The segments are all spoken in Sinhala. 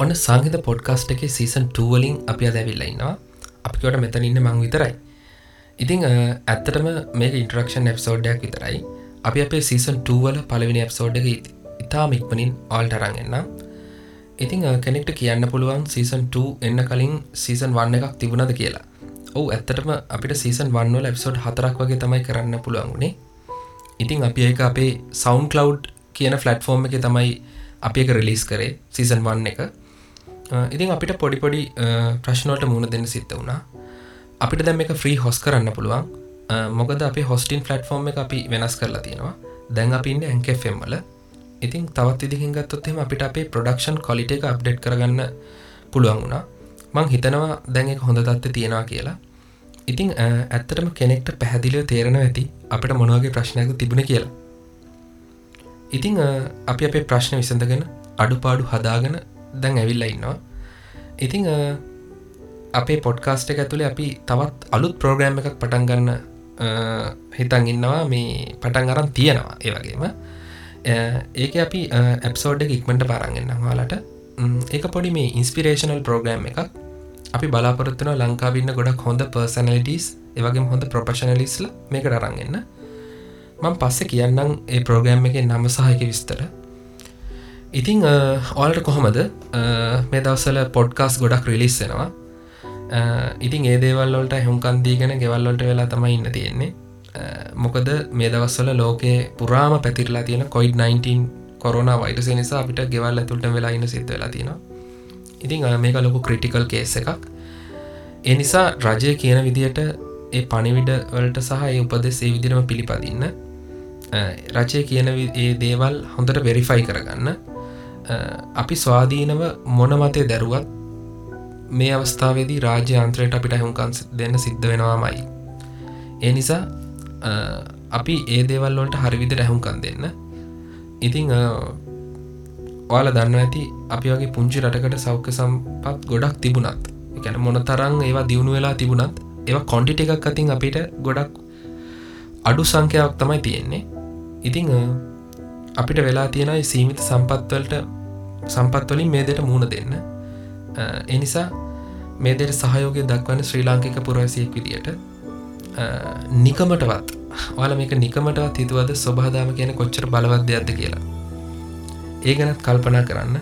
ඔන්න සංහිත පොඩ්කාස්ට් එක සීසන් ටුවලින් අපි අදැවිල්ල ඉන්නවා. අපිකොට මෙතන ඉන්න මං විතරයි. ඉතිං ඇත්තටම මේ ඉන්ට්‍රක්ෂන් එප්සෝඩ්ඩයක් විතරයි. අපි අපේ සීසන් ටුවල පලවිනි එප්සෝඩ් එක ඉතාම ඉක්මනින් ආල්ට අරන්ගන්න ඉතිං කෙනෙක්ට කියන්න පුළුවන් සීසන් 2 එන්න කලින් සීසන් වන්න එකක් තිබුණද කියලා. ඔවු ඇත්තටම අපිට සීසන් වන්නවල එප්සෝඩ් හතරක් වගේ තමයි කරන්න පුළුවන්ගුණේ ඉතිං අපි ඒක අපේ සෞන්් කලව් කියන ෆලට්ෆෝර්ම් එක තමයි අපි එක රිලිස් කරේ සීසන් වන්න එක. ඉතින් අපිට පොඩිපොඩි ප්‍රශ්නෝට මුණ දෙන්න සිත්ත වුණා. අපිට දැම් එක ෆ්‍රී හොස් කරන්න පුළුවන්. මොකද අපි හොස්ටින් ෆලට්ෆෝර්ම් එක අපි වෙනස් කරලා තියෙනවා. දැන් අපි ඉන්න ඇන්කෙම් වල. ඉතින් තවත් ඉදිහින් ගත්තොත්හෙම අපිට අපේ ප්‍රඩක්ෂන් කොලිට එක අප්ඩේට් කරගන්න පුළුවන් වුණා. මං හිතනවා දැන් එක හොඳ තත්ත තියෙනවා කියලා. ඉතිං ඇත්තටම කෙනෙක්ට පැහැදිලිව තේරෙන ඇති අපට මොනවගේ ප්‍රශ්නයක තිබුණ කියලා. ඉතිං අපි අපේ ප්‍රශ්න විසඳගෙන අඩුපාඩු හදාගෙන දැන් ඇවිල්ල ඉන්නවා. ඉතිං අපේ පොඩ්කාස්ට එක ඇතුළේ අපි තවත් අලුත් ප්‍රෝග්‍රෑම් එකක් පටන් ගන්න හිතන් ඉන්නවා. මේ පටන් අරන් තියෙනවා ඒවගේම ඒක අපි ඇප්සෝඩ් එක ඉක්මට පාරන්ගන්න වාලට ඒක පොඩි මේ ඉන්ස්පිරේෂනල් ප්‍රෝග්‍රෑම් එකක්. අපි බලාපොරත්තුන ලංකාවන්න ගොඩක් හොඳ පර්සනලිටස් ඒවගේ හොඳ ප්‍රොපශනලිස්ල මේක අරන්ගන්න මං පස්සෙ කියන්නම් ඒ ප්‍රෝග්‍රෑම් එක නම සහයක විස්තර. ඉතිං ඕල්ට කොහොමද? මේ දවසල පොඩ්කාස් ගොඩක් රිලිස්සෙනවා ඉතින් ඒ දේවල්ලොට හුම්කන්දීගෙන ගෙවල්ලොට වෙලා තමයි ඉන්න තියෙන්නේ. මොකද මේ දවස්වල ලෝකේ පුරාම පැතිරලා තියෙන කොයිඩ් 19 කොරුණ වයිටස නිසා අපිට ගෙවල් ඇතුළට වෙලා ඉන්න සිද්ධ වෙලා තියෙනවා. ඉතින් මේක ලොකු ක්‍රටිකල් කේස එකක්. ඒ නිසා රජය කියන විදියට ඒ පණිවිඩ වලට සහ ඒ උපදෙස් ඒ විදිරම පිළිපදින්න රචය කියන ඒ දේවල් හොඳට වෙරිෆයි කරගන්න. අපි ස්වාධීනව මොන මතය දැරුවත් මේ අවස්ථාවේදී රාජ්‍යන්ත්‍රයට අපිට හුන්කන්ස් දෙන්න සිද්ධ වෙනවාමයි. ඒ නිසා අපි ඒ දේවල්වලට හරිවිද රැහුන්කන් දෙන්න. ඉතිං ඔයාල දන්න ඇති අපි වගේ පුංචි රටකට සෞඛ්‍ය සම්පත් ගොඩක් තිබුණත් එකැන මොන තරං ඒවා දියුණු වෙලා තිබුණත් ඒවා කොන්ටිට එකක් අතින් අපිට ගොඩක් අඩු සංඛ්‍යාවක් තමයි තියෙන්නේ. ඉතිං අපිට වෙලා තියෙනයි සීමිත සම්පත්වලට සම්පත්වලින් මේ දෙට මුණ දෙන්න. එනිසා මේ දෙට සහයෝගය දක්වන්න ශ්‍රී ලාංකික පුරවසියෙක් විදියට. නිකමටවත් ඔල මේක නිකමටවත් හිතුවද ස්වබහදාම කියන කොච්චර බලවද්‍යයක්ද කියලා. ඒ ගැනත් කල්පනා කරන්න.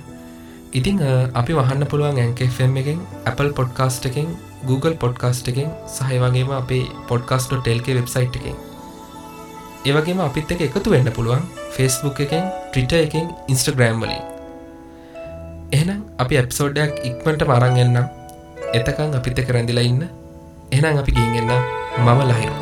ඉතිං අපි වහන්න පුළුවන් ඇන්කෙම් එකෙන් Apple පොඩ්කාස්ට් එකෙන් Google පොඩ්කාස්ට් එකෙන් සහය වගේම අපේ පොඩ්කාස්ටෝ ටෙල්ක වෙබ්සයිට් එකෙන්. ඒවගේම අපිත් එක එකතු වෙන්න පුළුවන් ෆෙස්බුක් එකෙන් ට්‍රිට එකෙන් ඉන්ස්ටග්‍රෑම් වලින්. එහෙනම් අපි ඇප්සෝඩ්ඩයක් ඉක්මට මරංගන්නම් එතකං අපිත් එක රැඳිලා ඉන්න. එහෙනම් අපි ගින්ගන්න මම Lahiru.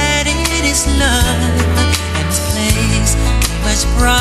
love and place be much brighter.